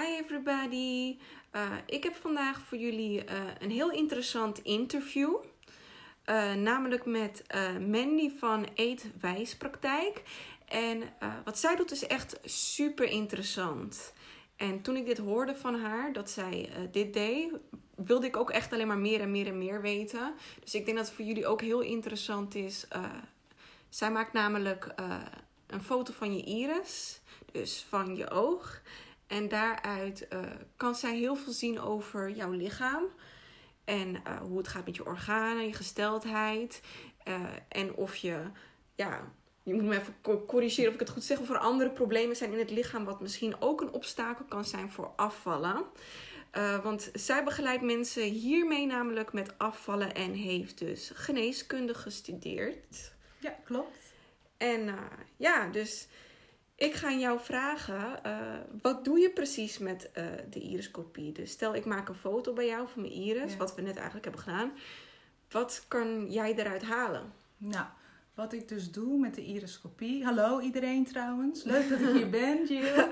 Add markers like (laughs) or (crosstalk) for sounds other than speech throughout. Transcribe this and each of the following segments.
Hi everybody. Uh, ik heb vandaag voor jullie uh, een heel interessant interview. Uh, namelijk met Mandy van Eet Wijspraktijk. En wat zij doet is echt super interessant. En toen ik dit hoorde van haar, dat zij dit deed, wilde ik ook echt alleen maar meer en meer en meer weten. Dus ik denk dat het voor jullie ook heel interessant is. zij maakt namelijk een foto van je iris, dus van je oog. En daaruit uh, kan zij heel veel zien over jouw lichaam. En uh, hoe het gaat met je organen, je gesteldheid. Uh, en of je, ja, je moet me even corrigeren of ik het goed zeg. Of er andere problemen zijn in het lichaam, wat misschien ook een obstakel kan zijn voor afvallen. want zij begeleidt mensen hiermee namelijk met afvallen en heeft dus geneeskunde gestudeerd. Ja, klopt. En ja, dus ik ga jou vragen, uh, wat doe je precies met uh, de iriscopie? Dus stel ik maak een foto bij jou van mijn iris, wat we net eigenlijk hebben gedaan. Wat kan jij eruit halen? Nou, wat ik dus doe met de iriscopie. Hallo iedereen trouwens. Leuk dat ik hier ben, Jill.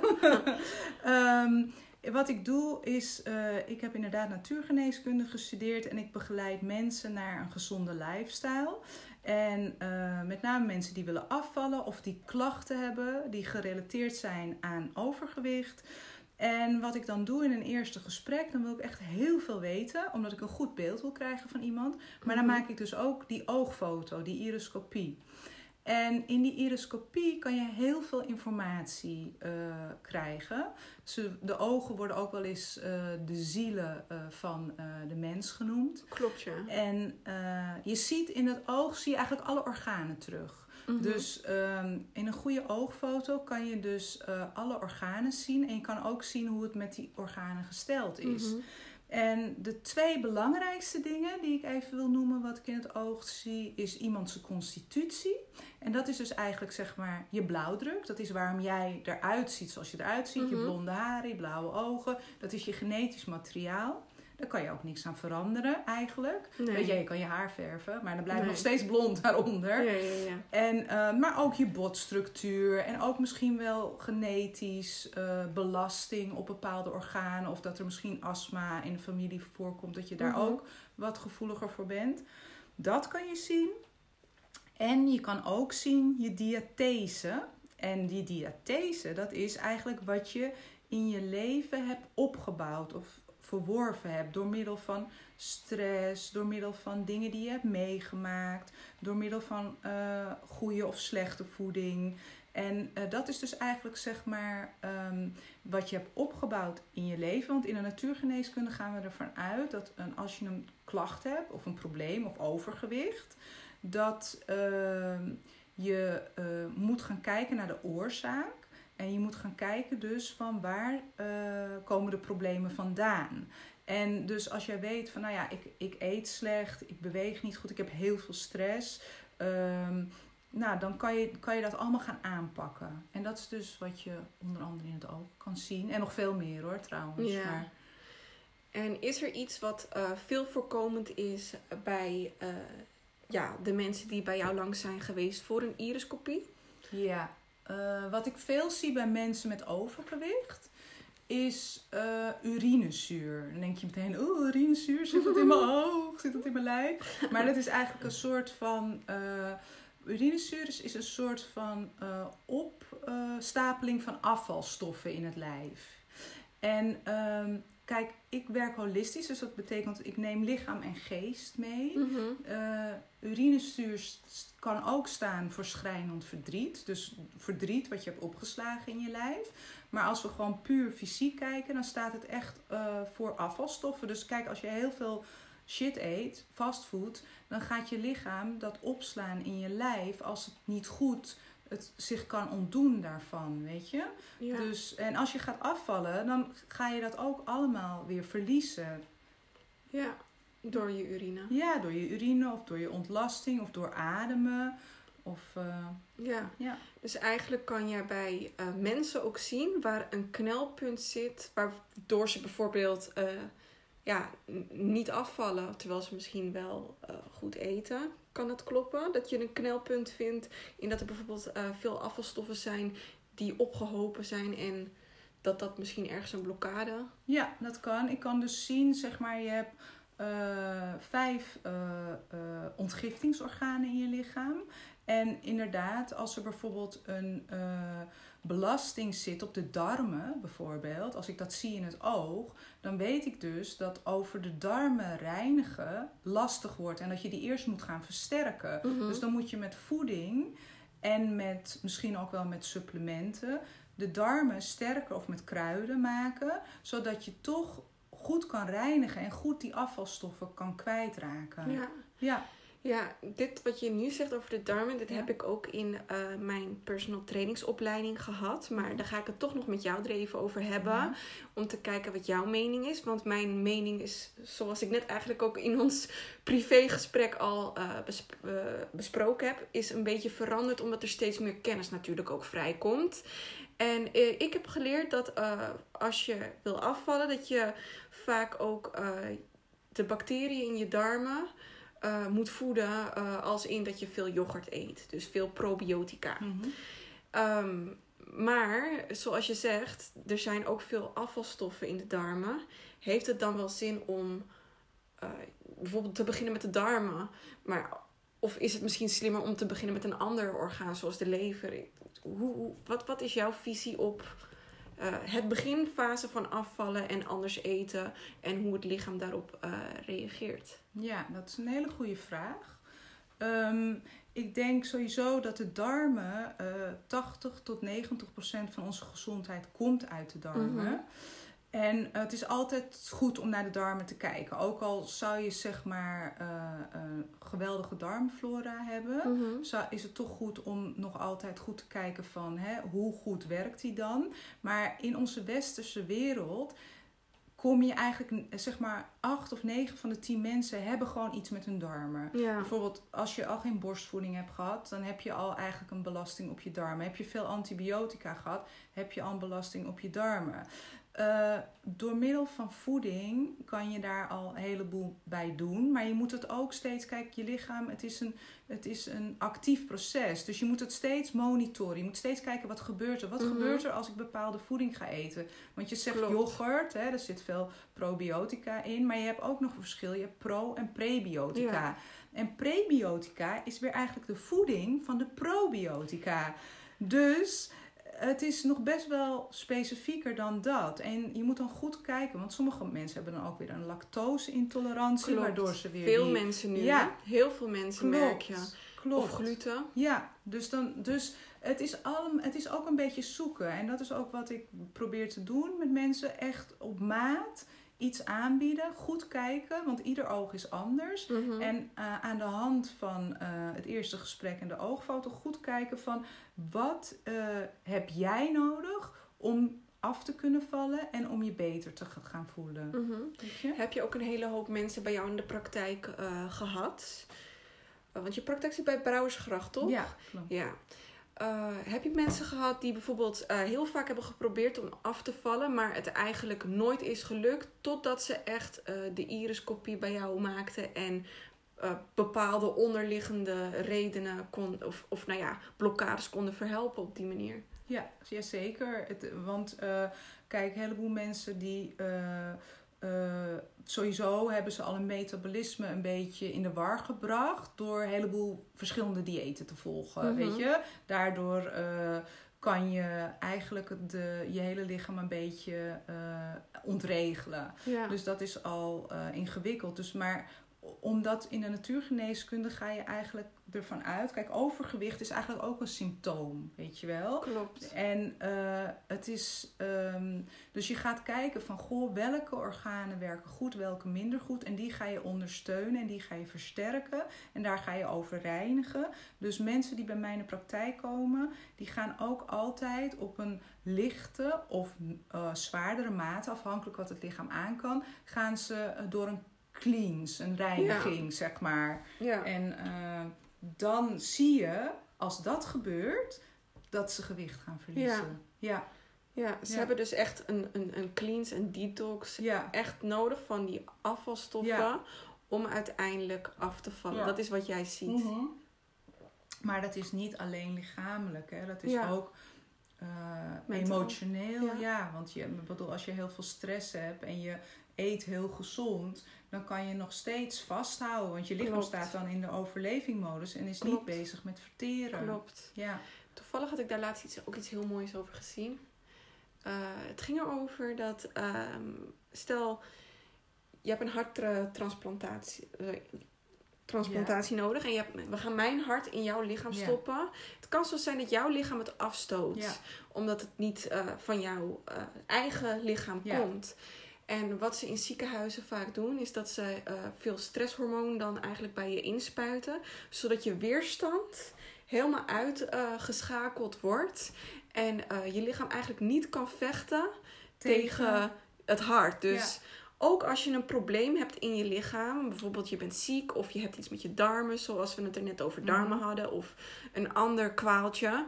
um, (laughs) wat ik doe is, uh, ik heb inderdaad natuurgeneeskunde gestudeerd en ik begeleid mensen naar een gezonde lifestyle. En uh, met name mensen die willen afvallen of die klachten hebben die gerelateerd zijn aan overgewicht. En wat ik dan doe in een eerste gesprek, dan wil ik echt heel veel weten, omdat ik een goed beeld wil krijgen van iemand. Maar dan mhm. maak ik dus ook die oogfoto, die iriscopie. En in die iriscopie kan je heel veel informatie uh, krijgen. de ogen worden ook wel eens uh, de zielen uh, van de mens genoemd. Klopt, ja. En je ziet in het oog zie je eigenlijk alle organen terug. Mm -hmm. Dus um, in een goede oogfoto kan je dus alle organen zien. En je kan ook zien hoe het met die organen gesteld is. Mm -hmm. En de twee belangrijkste dingen die ik even wil noemen, wat ik in het oog zie, is iemands constitutie. En dat is dus eigenlijk zeg maar je blauwdruk. Dat is waarom jij eruit ziet zoals je eruit ziet. Mm -hmm. Je blonde haren, je blauwe ogen. Dat is je genetisch materiaal. Daar kan je ook niks aan veranderen eigenlijk. Nee. Weet je, je kan je haar verven, maar dan blijft nee. nog steeds blond daaronder. Ja, ja, ja. En, uh, maar ook je botstructuur en ook misschien wel genetisch uh, belasting op bepaalde organen. Of dat er misschien astma in de familie voorkomt, dat je daar -hmm. ook wat gevoeliger voor bent. Dat kan je zien. En je kan ook zien je diathese. En die diathese, dat is eigenlijk wat je in je leven hebt opgebouwd of verworven hebt door middel van stress, door middel van dingen die je hebt meegemaakt, door middel van uh, goede of slechte voeding. En uh, dat is dus eigenlijk zeg maar um, wat je hebt opgebouwd in je leven. Want in de natuurgeneeskunde gaan we ervan uit dat een, als je een klacht hebt of een probleem of overgewicht, dat uh, je uh, moet gaan kijken naar de oorzaak. En je moet gaan kijken dus van waar uh, komen de problemen vandaan. En dus als jij weet van nou ja, ik, ik eet slecht, ik beweeg niet goed, ik heb heel veel stress. Um, nou, dan kan je, kan je dat allemaal gaan aanpakken. En dat is dus wat je onder andere in het oog kan zien. En nog veel meer hoor trouwens. Ja. Maar... En is er iets wat uh, veel voorkomend is bij uh, ja, de mensen die bij jou langs zijn geweest voor een iriscopie? Ja, uh, wat ik veel zie bij mensen met overgewicht is uh, urinezuur. Dan denk je meteen, oh, urinezuur, zit dat in mijn (laughs) oog, zit dat in mijn lijf? Maar dat is eigenlijk een soort van... Uh, urinezuur is, is een soort van opstapeling van afvalstoffen in het lijf. En um, kijk, ik werk holistisch, dus dat betekent ik neem lichaam en geest mee. Mm -hmm. uh, urinestuur kan ook staan voor schrijnend verdriet. Dus verdriet wat je hebt opgeslagen in je lijf. Maar als we gewoon puur fysiek kijken, dan staat het echt uh, voor afvalstoffen. Dus kijk, als je heel veel shit eet, fastfood, dan gaat je lichaam dat opslaan in je lijf als het niet goed het zich kan ontdoen daarvan, weet je? Ja. Dus, en als je gaat afvallen, dan ga je dat ook allemaal weer verliezen. Ja, door je urine. Ja, door je urine of door je ontlasting of door ademen. Of, uh, ja. ja, dus eigenlijk kan je bij uh, mensen ook zien waar een knelpunt zit, waardoor ze bijvoorbeeld uh, ja, niet afvallen, terwijl ze misschien wel goed eten. Kan dat kloppen? Dat je een knelpunt vindt in dat er bijvoorbeeld uh, veel afvalstoffen zijn die opgehopen zijn en dat dat misschien ergens een blokkade. Ja, dat kan. Ik kan dus zien, zeg maar, je hebt eh, vijf ontgiftingsorganen in je lichaam. En inderdaad, als er bijvoorbeeld een belasting zit op de darmen, bijvoorbeeld, als ik dat zie in het oog, dan weet ik dus dat over de darmen reinigen lastig wordt en dat je die eerst moet gaan versterken. Mhm. Dus dan moet je met voeding en met misschien ook wel met supplementen de darmen sterker of met kruiden maken, zodat je toch goed kan reinigen en goed die afvalstoffen kan kwijtraken. Ja. Ja. Ja, dit wat je nu zegt over de darmen, dit Ja. heb ik ook in eh, mijn personal trainingsopleiding gehad. Maar daar ga ik het toch nog met jou er even over hebben. Ja. Om te kijken wat jouw mening is. Want mijn mening is, zoals ik net eigenlijk ook in ons privégesprek al eh, eh, besproken heb, is een beetje veranderd. Omdat er steeds meer kennis natuurlijk ook vrijkomt. En ik heb geleerd dat als je wil afvallen, dat je vaak ook de bacteriën in je darmen eh, moet voeden. eh, als in dat je veel yoghurt eet. Dus veel probiotica. Mhm. Ehm, maar zoals je zegt, er zijn ook veel afvalstoffen in de darmen. Heeft het dan wel zin om eh, bijvoorbeeld te beginnen met de darmen? Maar, of is het misschien slimmer om te beginnen met een ander orgaan, zoals de lever? Hoe- wat, wat is jouw visie op eh, het beginfase van afvallen en anders eten en hoe het lichaam daarop eh, reageert? Ja, dat is een hele goede vraag. Ehm, ik denk sowieso dat de darmen, eh 80 tot 90 procent van onze gezondheid komt uit de darmen. Mhm. En het is altijd goed om naar de darmen te kijken. Ook al zou je zeg maar eh, een geweldige darmflora hebben, Mhm. zou- is het toch goed om nog altijd goed te kijken van hè, hoe goed werkt die dan. Maar in onze westerse wereld kom je eigenlijk, zeg maar, acht of negen van de tien mensen hebben gewoon iets met hun darmen. Ja. Bijvoorbeeld, als je al geen borstvoeding hebt gehad, dan heb je al eigenlijk een belasting op je darmen. Heb je veel antibiotica gehad, heb je al een belasting op je darmen. Eh, door middel van voeding kan je daar al een heleboel bij doen. Maar je moet het ook steeds, kijk, je lichaam, het is een, het is een actief proces. Dus je moet het steeds monitoren. Je moet steeds kijken wat gebeurt er. Wat Mhm. gebeurt er als ik bepaalde voeding ga eten? Want je zegt Klopt. yoghurt, hè, er zit veel probiotica in. Maar je hebt ook nog een verschil. Je hebt pro- en prebiotica. Ja. En prebiotica is weer eigenlijk de voeding van de probiotica. Dus het is nog best wel specifieker dan dat. En je moet dan goed kijken, want sommige mensen hebben dan ook weer een lactose-intolerantie, Klopt. waardoor ze weer. Veel die- mensen nu. Ja. Heel veel mensen merk je. Klopt. Of gluten. Ja, dus, dan, dus het, is allem, het is ook een beetje zoeken. En dat is ook wat ik probeer te doen met mensen. Echt op maat iets aanbieden. Goed kijken, want ieder oog is anders. Mhm. En eh, aan de hand van eh, het eerste gesprek en de oogfoto goed kijken van wat eh, heb jij nodig om af te kunnen vallen en om je beter te ga- gaan voelen. Mhm. Je? Heb je ook een hele hoop mensen bij jou in de praktijk eh, gehad? Eh, want je praktijk zit bij Brouwersgracht, toch? Ja, klopt. Ja. Eh, heb je mensen gehad die bijvoorbeeld eh, heel vaak hebben geprobeerd om af te vallen, maar het eigenlijk nooit is gelukt, totdat ze echt eh, de iriskopie bij jou maakten en bepaalde onderliggende redenen kon, of, of nou ja, blokkades konden verhelpen op die manier? Ja, zeker. Want kijk, een heleboel mensen die. Eh, sowieso hebben ze al een metabolisme een beetje in de war gebracht door een heleboel verschillende diëten te volgen. Mhm. Weet je? Daardoor eh, kan je eigenlijk de, je hele lichaam een beetje eh, ontregelen. Ja. Dus dat is al ingewikkeld. Dus maar omdat in de natuurgeneeskunde ga je eigenlijk ervan uit. Kijk, overgewicht is eigenlijk ook een symptoom, weet je wel. Klopt. En eh, het is. ehm, dus je gaat kijken van goh, welke organen werken goed, welke minder goed. En die ga je ondersteunen en die ga je versterken. En daar ga je over reinigen. Dus mensen die bij mij in de praktijk komen, die gaan ook altijd op een lichte of eh, zwaardere mate, afhankelijk wat het lichaam aan kan, gaan ze eh, door een cleans, een reiniging, zeg maar. Ja. En eh, dan zie je, als dat gebeurt, dat ze gewicht gaan verliezen. Ja, Ja, ze Ja. hebben dus echt een, een, een cleanse, een detox echt nodig van die afvalstoffen om uiteindelijk af te vallen. Dat is wat jij ziet. Mhm. Maar dat is niet alleen lichamelijk, hè? dat is ook eh, emotioneel. Ja. Ja. want je, bedoel, als je heel veel stress hebt en je eet heel gezond, dan kan je nog steeds vasthouden. Want je lichaam Klopt. staat dan in de overlevingmodus en is Klopt. niet bezig met verteren. Klopt. Ja. Toevallig had ik daar laatst iets, ook iets heel moois over gezien. Eh, het ging erover dat, ehm, stel, je hebt een harttransplantatie eh, transplantatie nodig en je hebt, we gaan mijn hart in jouw lichaam Ja. stoppen. Het kan zo zijn dat jouw lichaam het afstoot, Ja. omdat het niet eh, van jouw eigen lichaam Ja. komt. En wat ze in ziekenhuizen vaak doen, is dat ze eh, veel stresshormoon dan eigenlijk bij je inspuiten, zodat je weerstand helemaal uitgeschakeld wordt en eh, je lichaam eigenlijk niet kan vechten tegen, het hart. Dus ook als je een probleem hebt in je lichaam, bijvoorbeeld je bent ziek of je hebt iets met je darmen, zoals we het er net over darmen Mhm. hadden, of een ander kwaaltje.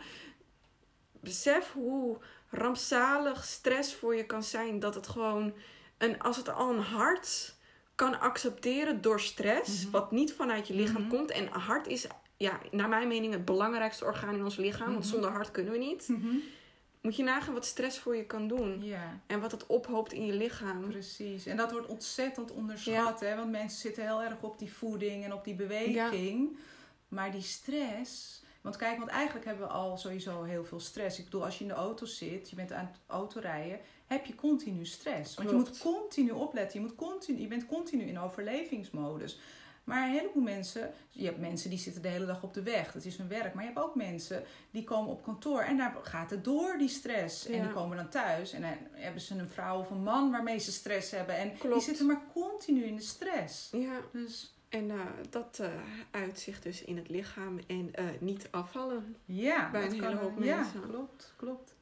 Besef hoe rampzalig stress voor je kan zijn dat het gewoon een, als het al een hart kan accepteren door stress, Mhm. wat niet vanuit je lichaam Mhm. komt. En hart is, ja, naar mijn mening, het belangrijkste orgaan in ons lichaam, want Mhm. zonder hart kunnen we niet. Moet je nagaan wat stress voor je kan doen Ja, en wat het ophoopt in je lichaam. precies. En dat wordt ontzettend onderschat, hè? want mensen zitten heel erg op die voeding en op die beweging. Maar die stress. Want kijk, want eigenlijk hebben we al sowieso heel veel stress. Ik bedoel, als je in de auto zit, je bent aan het autorijden, heb je continu stress. Want je moet continu opletten. Je, moet continu, je bent continu in overlevingsmodus. Maar een heleboel mensen, je hebt mensen die zitten de hele dag op de weg, dat is hun werk. Maar je hebt ook mensen die komen op kantoor en daar gaat het door, die stress. En die komen dan thuis en dan hebben ze een vrouw of een man waarmee ze stress hebben. En die zitten maar continu in de stress. Ja, Dus en eh, dat eh uitzicht dus in het lichaam en eh, niet afvallen. ja, Bij een hele hoop ja, mensen. klopt, klopt.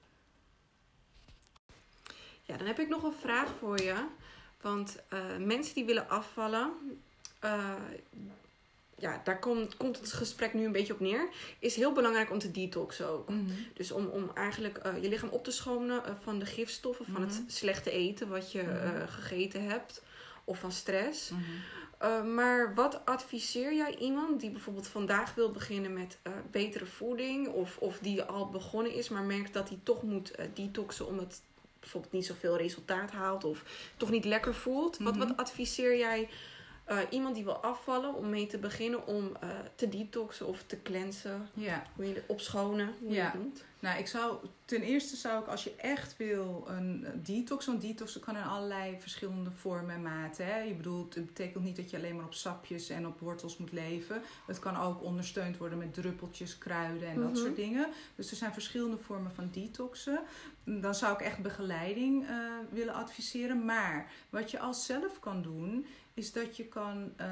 Ja, dan heb ik nog een vraag voor je. Want mensen die willen afvallen, ja, daar komt, komt het gesprek nu een beetje op neer. Is heel belangrijk om te detoxen ook. Mhm. Dus om, om eigenlijk je lichaam op te schonen van de gifstoffen, van het Mhm. slechte eten wat je Mhm. gegeten hebt. Of van stress. Uh, maar wat adviseer jij iemand die bijvoorbeeld vandaag wil beginnen met uh, betere voeding, of, of die al begonnen is, maar merkt dat hij toch moet uh, detoxen omdat het bijvoorbeeld niet zoveel resultaat haalt of toch niet lekker voelt? wat, Mhm. wat adviseer jij uh, iemand die wil afvallen om mee te beginnen om uh, te detoxen of te cleansen? Ja. Hoe je het opschonen, hoe Ja. je het noemt? Nou, ik zou ten eerste zou ik als je echt wil een detox, want detox kan in allerlei verschillende vormen en maten. Hè? Je bedoelt, het betekent niet dat je alleen maar op sapjes en op wortels moet leven. Het kan ook ondersteund worden met druppeltjes, kruiden en dat Mhm. soort dingen. Dus er zijn verschillende vormen van detoxen. Dan zou ik echt begeleiding uh, willen adviseren. Maar wat je als zelf kan doen, is dat je kan. Uh,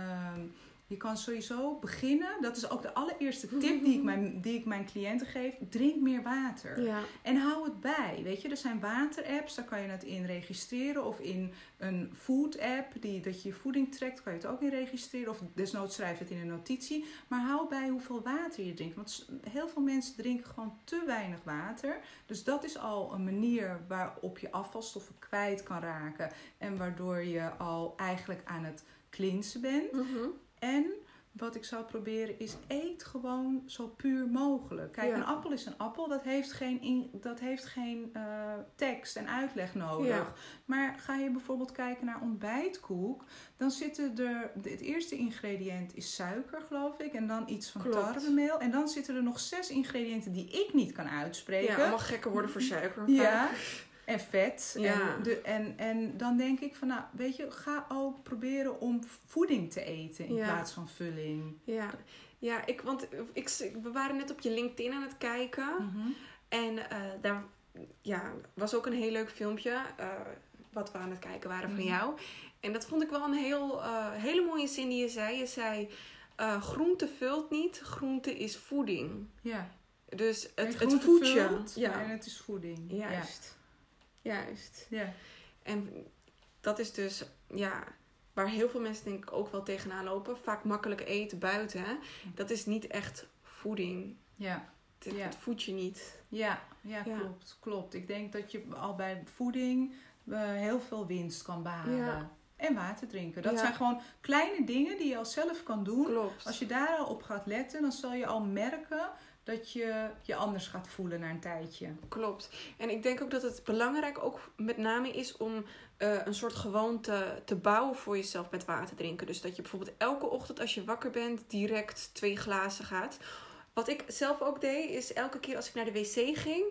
je kan sowieso beginnen. Dat is ook de allereerste tip die ik mijn, die ik mijn cliënten geef. Drink meer water. Ja. En hou het bij. Weet je, er zijn waterapps, daar kan je het in registreren. Of in een food app, die, dat je je voeding trekt, kan je het ook in registreren. Of desnoods schrijf het in een notitie. Maar hou bij hoeveel water je drinkt. Want heel veel mensen drinken gewoon te weinig water. Dus dat is al een manier waarop je afvalstoffen kwijt kan raken. En waardoor je al eigenlijk aan het cleansen bent. Mm -hmm. En wat ik zou proberen is eet gewoon zo puur mogelijk. Kijk, Ja. een appel is een appel. Dat heeft geen, in, dat heeft geen uh, tekst en uitleg nodig. Ja. Maar ga je bijvoorbeeld kijken naar ontbijtkoek. Dan zitten er... Het eerste ingrediënt is suiker, geloof ik. En dan iets van Klopt. tarwemeel. En dan zitten er nog zes ingrediënten die ik niet kan uitspreken. Ja, allemaal gekke woorden voor suiker. Ja, en vet. Ja. En, de, en, en dan denk ik van, nou, weet je, ga ook proberen om voeding te eten in Ja. plaats van vulling. Ja, ja ik, want ik, we waren net op je LinkedIn aan het kijken. Mhm. En eh, daar ja, was ook een heel leuk filmpje eh, wat we aan het kijken waren van Mhm. jou. En dat vond ik wel een heel, eh, hele mooie zin die je zei. Je zei, groente vult niet, groente is voeding. Ja. Dus het, het groente voedt je. Ja, En het is voeding. juist. Juist. Ja. En dat is dus, ja, waar heel veel mensen denk ik ook wel tegenaan lopen. Vaak makkelijk eten buiten. Hè? Dat is niet echt voeding. Ja. Het, Ja. het voedt je niet. Ja, ja, Ja. klopt, klopt. Ik denk dat je al bij voeding eh, heel veel winst kan behalen. Ja. En water drinken. Dat zijn gewoon kleine dingen die je al zelf kan doen. Klopt. Als je daar al op gaat letten, dan zal je al merken dat je je anders gaat voelen na een tijdje. Klopt. En ik denk ook dat het belangrijk ook met name is om uh, een soort gewoonte te bouwen voor jezelf met water drinken. Dus dat je bijvoorbeeld elke ochtend als je wakker bent direct twee glazen gaat. Wat ik zelf ook deed, is elke keer als ik naar de wc ging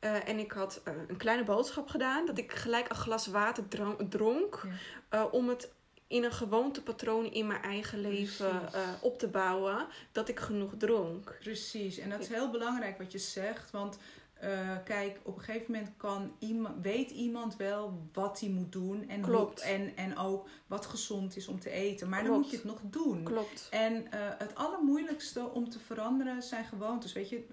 uh, en ik had uh, een kleine boodschap gedaan, dat ik gelijk een glas water dronk. Ja. om het in een gewoontepatroon in mijn eigen leven uh, op te bouwen, dat ik genoeg dronk. Precies, en dat is heel belangrijk wat je zegt, want uh, kijk, op een gegeven moment kan iemand, weet iemand wel wat hij moet doen. En, Klopt. en, en ook wat gezond is om te eten. Maar dan moet je het nog doen. Klopt. En uh, het allermoeilijkste om te veranderen zijn gewoontes. Weet je,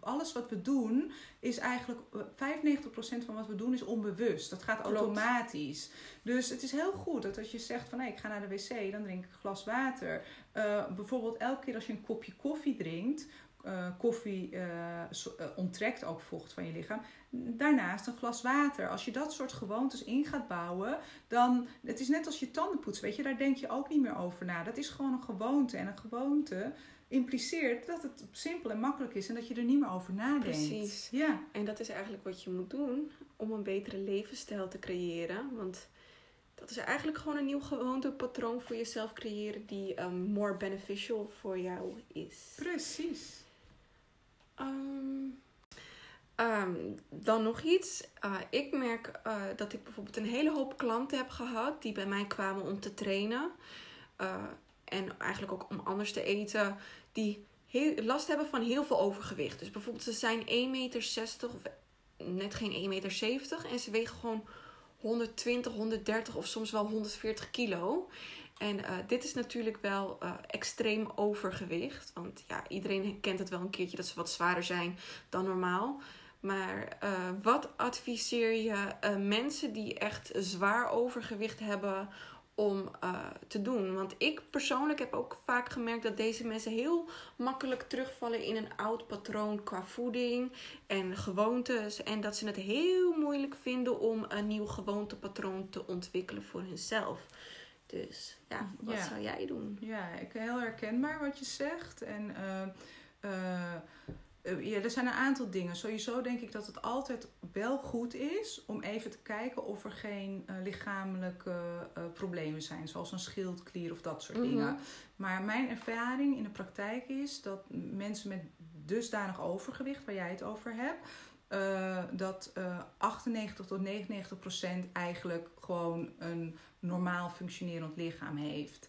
alles wat we doen is eigenlijk... 95% eh, van wat we doen is onbewust. Dat gaat automatisch. Dus het is heel goed dat als je zegt van... Hey, ik ga naar de wc, dan drink ik een glas water. Uh, bijvoorbeeld elke keer als je een kopje koffie drinkt uh, koffie uh, onttrekt ook vocht van je lichaam. Daarnaast een glas water. Als je dat soort gewoontes in gaat bouwen, dan. Het is net als je tandenpoetsen, weet je, daar denk je ook niet meer over na. Dat is gewoon een gewoonte. En een gewoonte impliceert dat het simpel en makkelijk is en dat je er niet meer over nadenkt. Precies. Ja. En dat is eigenlijk wat je moet doen om een betere levensstijl te creëren. Want dat is eigenlijk gewoon een nieuw gewoontepatroon voor jezelf creëren die um, more beneficial voor jou is. Precies. Um, um, dan nog iets. Uh, ik merk uh, dat ik bijvoorbeeld een hele hoop klanten heb gehad die bij mij kwamen om te trainen. Uh, en eigenlijk ook om anders te eten. Die heel, last hebben van heel veel overgewicht. Dus bijvoorbeeld ze zijn 1,60 meter of net geen 1,70 meter. En ze wegen gewoon 120, 130 of soms wel 140 kilo. En uh, dit is natuurlijk wel uh, extreem overgewicht. Want ja, iedereen kent het wel een keertje dat ze wat zwaarder zijn dan normaal. Maar uh, wat adviseer je mensen die echt zwaar overgewicht hebben om te doen? Want ik persoonlijk heb ook vaak gemerkt dat deze mensen heel makkelijk terugvallen in een oud patroon qua voeding en gewoontes. En dat ze het heel moeilijk vinden om een nieuw gewoontepatroon te ontwikkelen voor hunzelf. Dus ja, wat zou jij doen? Ja, ik heel herkenbaar wat je zegt. En uh, uh, ja, er zijn een aantal dingen. Sowieso denk ik dat het altijd wel goed is om even te kijken of er geen uh, lichamelijke problemen zijn, zoals een schildklier of dat soort mm -hmm. dingen. Maar mijn ervaring in de praktijk is dat mensen met dusdanig overgewicht, waar jij het over hebt, uh, dat uh, 98 tot 99 procent eigenlijk gewoon een normaal functionerend lichaam heeft.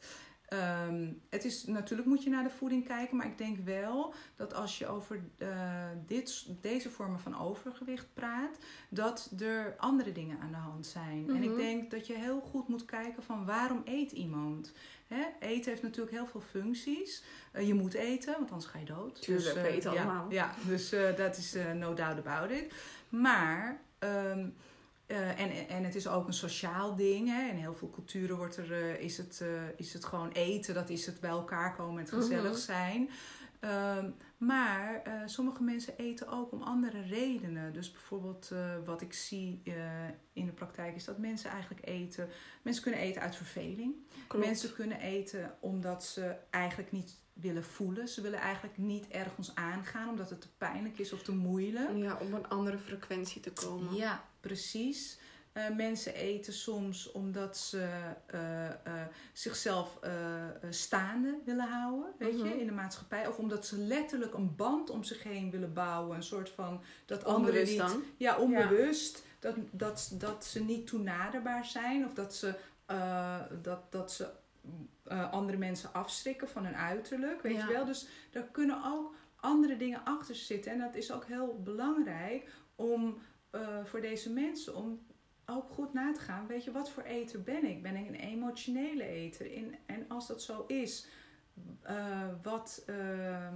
Um, het is, natuurlijk moet je naar de voeding kijken, maar ik denk wel dat als je over uh, dit, deze vormen van overgewicht praat, dat er andere dingen aan de hand zijn. Mm -hmm. En ik mhm. denk dat je heel goed moet kijken van waarom eet iemand. Hè? Eten heeft natuurlijk heel veel functies. Uh, je moet eten, want anders ga je dood. Tuurlijk, dus, uh, we eten ja, allemaal. Ja, dus dat is no doubt about it. Maar... Um, uh, en, en het is ook een sociaal ding. Hè? In heel veel culturen wordt er, uh, is, het, uh, is het gewoon eten, dat is het bij elkaar komen en het gezellig mm -hmm. zijn. Um, maar sommige mensen eten ook om andere redenen. Dus bijvoorbeeld wat ik zie in de praktijk is dat mensen eigenlijk eten. Mensen kunnen eten uit verveling. Klopt. Mensen kunnen eten omdat ze eigenlijk niet willen voelen. Ze willen eigenlijk niet ergens aangaan omdat het te pijnlijk is of te moeilijk. Ja, om een andere frequentie te komen. Ja, precies. Uh, mensen eten soms omdat ze uh, uh, zichzelf staande willen houden, weet je, in de maatschappij. Of omdat ze letterlijk een band om zich heen willen bouwen. Een soort van dat onbewust niet, dan? Ja, onbewust. Ja. Dat, dat, dat ze niet toenaderbaar zijn. Of dat ze, dat, dat ze andere mensen afschrikken van hun uiterlijk. Weet ja. je wel? Dus daar kunnen ook andere dingen achter zitten. En dat is ook heel belangrijk om uh, voor deze mensen om ook goed na te gaan. Weet je, wat voor eter ben ik? Ben ik een emotionele eter? In, en als dat zo is, uh, wat, uh,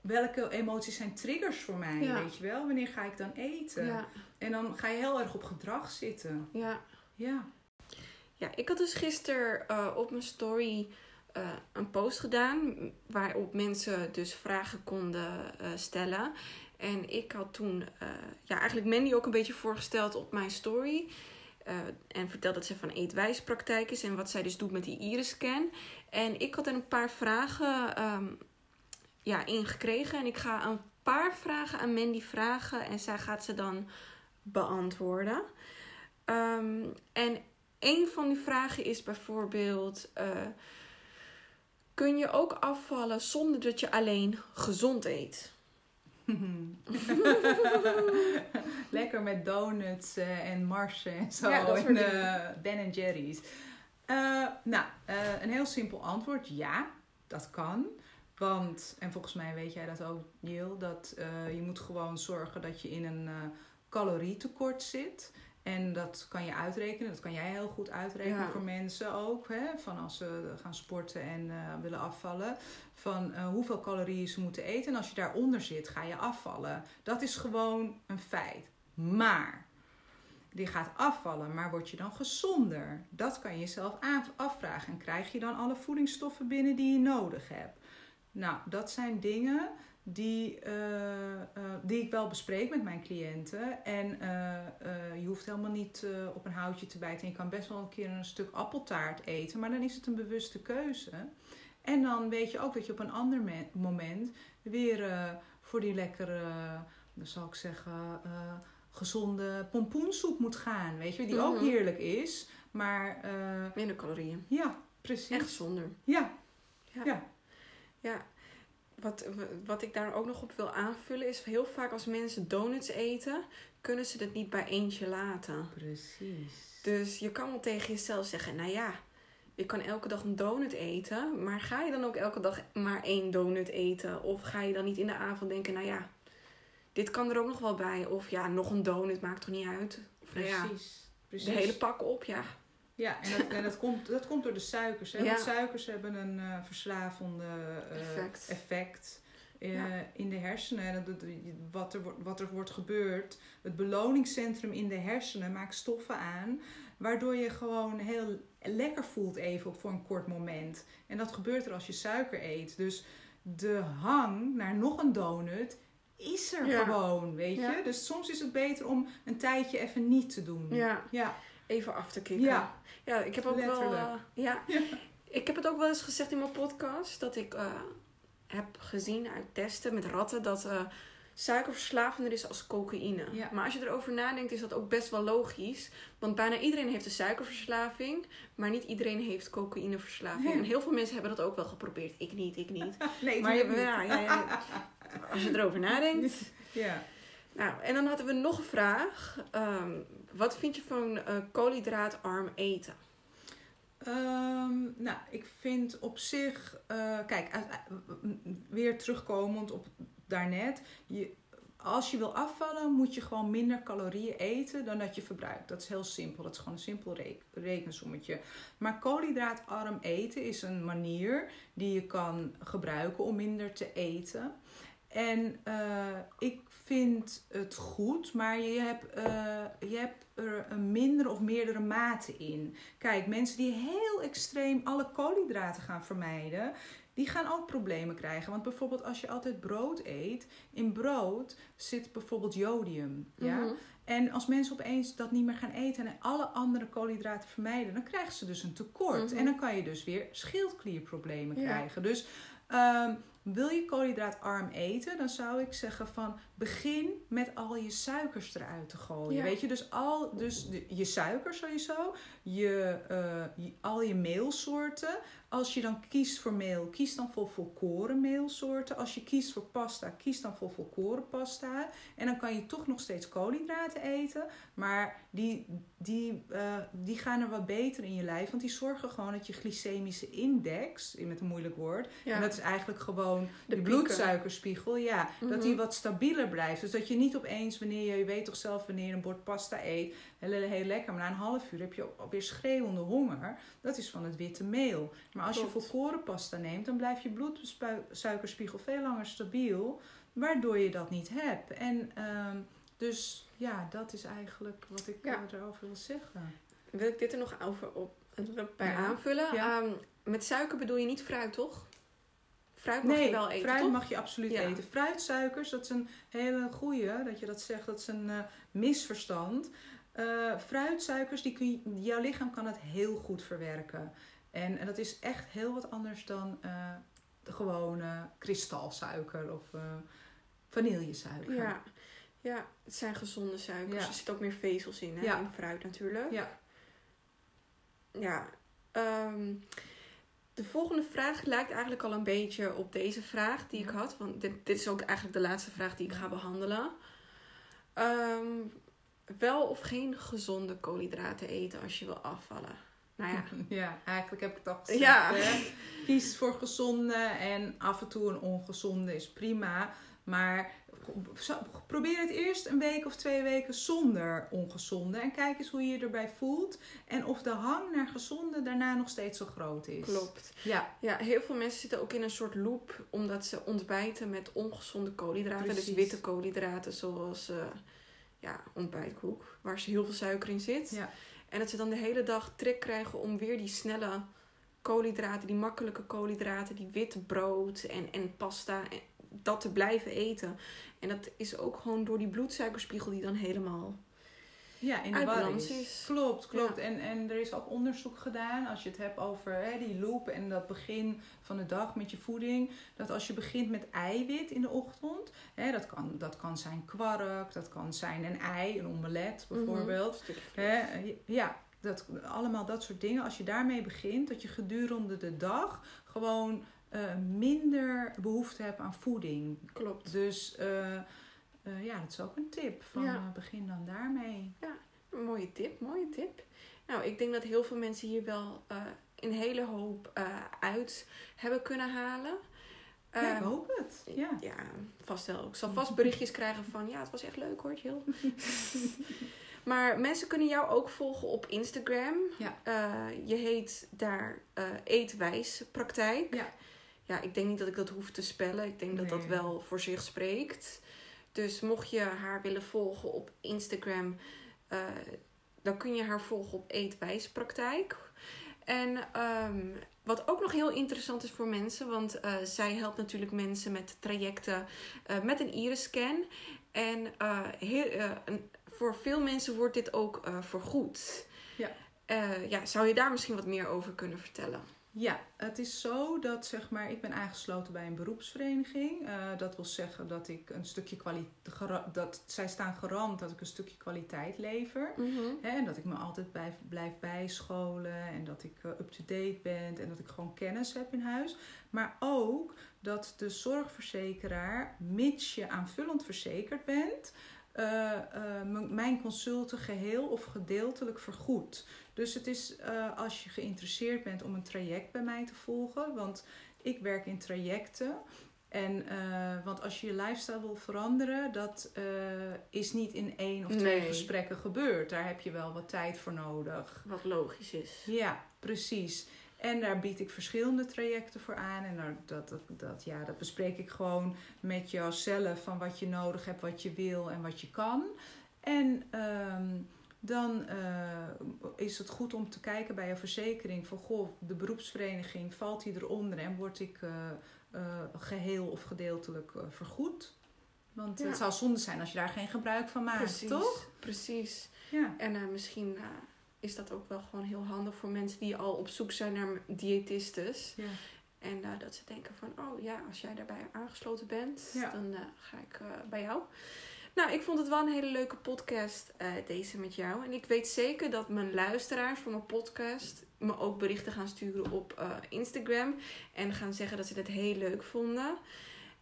welke emoties zijn triggers voor mij? Ja. Weet je wel? Wanneer ga ik dan eten? Ja. En dan ga je heel erg op gedrag zitten. Ja. Ja. Ja, ik had dus gisteren uh, op mijn story een post gedaan waarop mensen dus vragen konden stellen. En ik had toen uh, ja, eigenlijk Mandy ook een beetje voorgesteld op mijn story. Uh, en vertelde dat ze van eetwijspraktijk is en wat zij dus doet met die iris-scan. En ik had er een paar vragen um, ja, ingekregen. En ik ga een paar vragen aan Mandy vragen en zij gaat ze dan beantwoorden. Ehm, en een van die vragen is bijvoorbeeld: eh, kun je ook afvallen zonder dat je alleen gezond eet? (laughs) Lekker met donuts eh, en marsen en zo. Ja, soort en eh, Ben Jerry's. Eh, nou, eh, een heel simpel antwoord. Ja, dat kan. Want, en volgens mij weet jij dat ook, Jill, dat eh, je moet gewoon zorgen dat je in een eh, calorietekort zit. En dat kan je uitrekenen, dat kan jij heel goed uitrekenen Ja. voor mensen ook. Hè? Van als ze gaan sporten en eh, willen afvallen. Van eh, hoeveel calorieën ze moeten eten. En als je daaronder zit, ga je afvallen. Dat is gewoon een feit. Maar die gaat afvallen, maar word je dan gezonder? Dat kan je jezelf afvragen. En krijg je dan alle voedingsstoffen binnen die je nodig hebt? Nou, dat zijn dingen die, eh, eh, die ik wel bespreek met mijn cliënten. En eh, je hoeft helemaal niet op een houtje te bijten. En je kan best wel een keer een stuk appeltaart eten, maar dan is het een bewuste keuze. En dan weet je ook dat je op een ander me- moment weer voor die lekkere, dan zal ik zeggen, gezonde pompoensoep moet gaan. Weet je, die ook Mhm. heerlijk is. Maar Minder calorieën. ja, precies. Echt zonder. Ja, Ja. Ja. Ja. Wat, wat ik daar ook nog op wil aanvullen is heel vaak als mensen donuts eten, kunnen ze het niet bij eentje laten. precies. Dus je kan wel tegen jezelf zeggen, nou ja, ik kan elke dag een donut eten, maar ga je dan ook elke dag maar één donut eten? Of ga je dan niet in de avond denken, nou ja, dit kan er ook nog wel bij. Of ja, nog een donut maakt toch niet uit? Of nou ja, Precies. precies. de hele pak op, ja. Ja, en, dat, en dat, komt, dat komt door de suikers. Hè? Ja. Want suikers hebben een eh, verslavende eh, Effect. effect eh, Ja. in de hersenen. En dat, wat, er, wordt- wat er wordt gebeurd, het beloningscentrum in de hersenen maakt stoffen aan, waardoor je gewoon heel lekker voelt even voor een kort moment. En dat gebeurt er als je suiker eet. Dus de hang naar nog een donut is er Ja. gewoon, weet je. Dus soms is het beter om een tijdje even niet te doen. Ja, Ja. Even af te kicken. Ja. Ja, ik heb ook wel. Eh, ja. Ja. Ik heb het ook wel eens gezegd in mijn podcast dat ik eh, heb gezien uit testen met ratten dat suiker verslavender is als cocaïne. Ja. Maar als je erover nadenkt, is dat ook best wel logisch. Want bijna iedereen heeft een suikerverslaving, maar niet iedereen heeft cocaïneverslaving. En heel veel mensen hebben dat ook wel geprobeerd. Ik niet, ik niet. (laughs) Nee, maar ja, niet. ja, ja, (laughs) als je erover nadenkt. Ja. Nou, en dan hadden we nog een vraag. Ehm, wat vind je van eh, koolhydraatarm eten? Ehm, nou, ik vind op zich, eh, kijk, weer terugkomend op daarnet. Je, als je wil afvallen, moet je gewoon minder calorieën eten dan dat je verbruikt. Dat is heel simpel. Dat is gewoon een simpel re- rekensommetje. Maar koolhydraatarm eten is een manier die je kan gebruiken om minder te eten. En eh, ik vind het goed, maar je hebt, eh, je hebt er een mindere of meerdere mate in. Kijk, mensen die heel extreem alle koolhydraten gaan vermijden, die gaan ook problemen krijgen. Want bijvoorbeeld als je altijd brood eet, in brood zit bijvoorbeeld jodium. Ja? Mhm. En als mensen opeens dat niet meer gaan eten en alle andere koolhydraten vermijden, dan krijgen ze dus een tekort. Mhm. En dan kan je dus weer schildklierproblemen Ja. krijgen. Dus ehm, wil je koolhydraatarm eten, dan zou ik zeggen van begin met al je suikers eruit te gooien. Ja. Weet je, dus al dus de- je suikers sowieso, je, eh, je- al je meelsoorten. Als je dan kiest voor meel, kies dan voor volkoren meelsoorten. Als je kiest voor pasta, kies dan voor volkoren pasta. En dan kan je toch nog steeds koolhydraten eten. Maar die, die, eh, die gaan er wat beter in je lijf. Want die zorgen gewoon dat je glycemische index, met een moeilijk woord. Ja. En dat is eigenlijk gewoon De bloedsuikerspiegel. Ja, dat Mhm. die wat stabieler blijft. Dus dat je niet opeens, wanneer je, je weet toch zelf wanneer je een bord pasta eet, heel, heel lekker. Maar na een half uur heb je alweer schreeuwende honger. Dat is van het witte meel. Maar als je volkoren pasta neemt, dan blijft je bloedsuikerspiegel veel langer stabiel. Waardoor je dat niet hebt. En ehm, dus ja, dat is eigenlijk wat ik Ja. eh, erover wil zeggen. Wil ik dit er nog over op, bij Ja. aanvullen? Ja. Ehm, met suiker bedoel je niet fruit, toch? Fruit mag nee, je wel eten, fruit toch? mag je absoluut Ja. eten. Fruitsuikers, dat is een hele goeie, dat je dat zegt, dat is een eh, misverstand. Eh, fruitsuikers, die kun je, jouw lichaam kan het heel goed verwerken. En, en dat is echt heel wat anders dan eh, de gewone kristalsuiker of uh, vanillesuiker. Ja. ja, het zijn gezonde suikers. Ja. Er zitten ook meer vezels in, hè? Ja. in fruit natuurlijk. Ja. Ja. ehm, de volgende vraag lijkt eigenlijk al een beetje op deze vraag die ik had. Want dit, dit is ook eigenlijk de laatste vraag die ik ga behandelen. Ehm, wel of geen gezonde koolhydraten eten als je wil afvallen? Nou ja, (laughs) Ja, eigenlijk heb ik het al gezegd. Ja. hè. (laughs) Kies voor gezonde en af en toe een ongezonde is prima. Maar probeer het eerst een week of twee weken zonder ongezonde. En kijk eens hoe je je erbij voelt. En of de hang naar gezonde daarna nog steeds zo groot is. klopt. Ja, Ja, heel veel mensen zitten ook in een soort loop omdat ze ontbijten met ongezonde koolhydraten. Precies. Dus witte koolhydraten zoals eh, ja, ontbijtkoek, waar ze heel veel suiker in zit. ja. En dat ze dan de hele dag trek krijgen om weer die snelle koolhydraten, die makkelijke koolhydraten, die witte brood en, en pasta, en dat te blijven eten. En dat is ook gewoon door die bloedsuikerspiegel die dan helemaal... Ja, in de balans is. Klopt, klopt. Ja. En, en er is ook onderzoek gedaan, als je het hebt over hè, die loop en dat begin van de dag met je voeding. Dat als je begint met eiwit in de ochtend, hè, dat, kan, dat kan zijn kwark, dat kan zijn een ei, een omelet bijvoorbeeld. Mhm, vlees. Hè, ja, dat, allemaal dat soort dingen. Als je daarmee begint, dat je gedurende de dag gewoon eh, minder behoefte hebt aan voeding. Klopt. Dus eh, eh, ja, dat is ook een tip. Van, Ja. begin dan daarmee. Een mooie tip, mooie tip. Nou, ik denk dat heel veel mensen hier wel een hele hoop uit hebben kunnen halen. ja, ik Ehm, hoop het. Ja. Ja, vast wel. Ik zal vast berichtjes krijgen van ja, het was echt leuk hoor, Jill. (laughs) maar mensen kunnen jou ook volgen op Instagram. Ja. Je heet daar Eetwijs Praktijk. Ja. Ja, ik denk niet dat ik dat hoef te spellen. Ik denk dat dat wel voor zich spreekt. Dus mocht je haar willen volgen op Instagram, eh, dan kun je haar volgen op Eetwijs Praktijk. En ehm, wat ook nog heel interessant is voor mensen, want eh, zij helpt natuurlijk mensen met trajecten eh, met een iris-scan. En heel, een- voor veel mensen wordt dit ook vergoed. Ja. Ja, zou je daar misschien wat meer over kunnen vertellen? Ja, het is zo dat zeg maar, ik ben aangesloten bij een beroepsvereniging. Eh, dat wil zeggen dat ik een stukje kwaliteit, dat zij staan garant dat ik een stukje kwaliteit lever. Hè, en dat ik me altijd blijf, blijf bijscholen en dat ik eh, up-to-date ben en dat ik gewoon kennis heb in huis. Maar ook dat de zorgverzekeraar, mits je aanvullend verzekerd bent, eh, mijn consulten geheel of gedeeltelijk vergoed. Dus het is eh, als je geïnteresseerd bent om een traject bij mij te volgen, want ik werk in trajecten. En, eh, want als je je lifestyle wil veranderen, dat eh, is niet in één of twee Nee. gesprekken gebeurd. Daar heb je wel wat tijd voor nodig. Wat logisch is. Ja, precies. En daar bied ik verschillende trajecten voor aan. En daar, dat, dat, dat, ja, dat bespreek ik gewoon met jou zelf van wat je nodig hebt, wat je wil en wat je kan. En ehm, dan eh, is het goed om te kijken bij je verzekering van goh, de beroepsvereniging, valt die eronder en word ik eh, eh, geheel of gedeeltelijk vergoed? Want Ja. het zou zonde zijn als je daar geen gebruik van maakt, Precies. toch? Precies. Ja. En misschien is dat ook wel gewoon heel handig voor mensen die al op zoek zijn naar diëtistes. ja. En dat ze denken van, oh ja, als jij daarbij aangesloten bent, Ja. dan ga ik bij jou. Nou, ik vond het wel een hele leuke podcast, eh, deze met jou. En ik weet zeker dat mijn luisteraars van mijn podcast me ook berichten gaan sturen op eh, Instagram. En gaan zeggen dat ze het heel leuk vonden.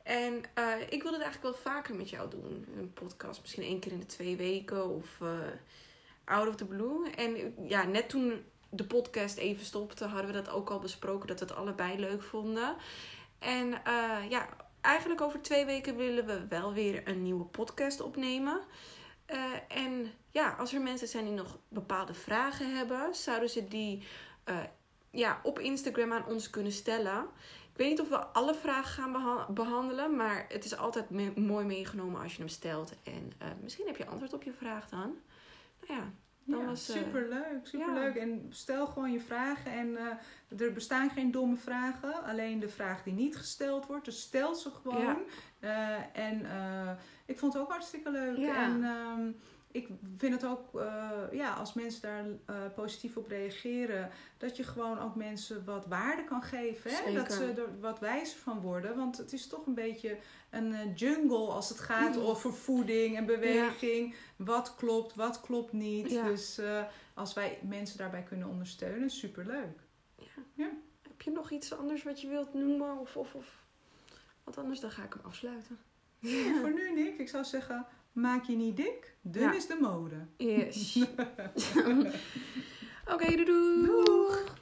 En eh, ik wil het eigenlijk wel vaker met jou doen. Een podcast, misschien één keer in de twee weken of out of the blue. En ja, net toen de podcast even stopte, hadden we dat ook al besproken dat we het allebei leuk vonden. En ja, eigenlijk over twee weken willen we wel weer een nieuwe podcast opnemen. Eh, en ja, als er mensen zijn die nog bepaalde vragen hebben, zouden ze die eh, ja, op Instagram aan ons kunnen stellen. Ik weet niet of we alle vragen gaan beha- behandelen, maar het is altijd mooi meegenomen als je hem stelt. En eh, misschien heb je antwoord op je vraag dan. Nou ja, Dan ja, was, eh, superleuk, superleuk. En stel gewoon je vragen. En eh, er bestaan geen domme vragen. Alleen de vraag die niet gesteld wordt. Dus stel ze gewoon. Ja. Eh, en ik vond het ook hartstikke leuk. Ja. En ehm, ik vind het ook, eh, ja, als mensen daar eh, positief op reageren, dat je gewoon ook mensen wat waarde kan geven. Hè? Dat ze er wat wijzer van worden. Want het is toch een beetje een eh, jungle als het gaat Mm. over voeding en beweging. Wat klopt, wat klopt niet. Ja. Dus als wij mensen daarbij kunnen ondersteunen, superleuk. Heb je nog iets anders wat je wilt noemen? Of, of, of wat anders? Dan ga ik hem afsluiten. En voor nu, Nick, ik zou zeggen, maak je niet dik. Dun Ja. is de mode. Yes. (laughs) (laughs) Oké, doei doei. Doeg!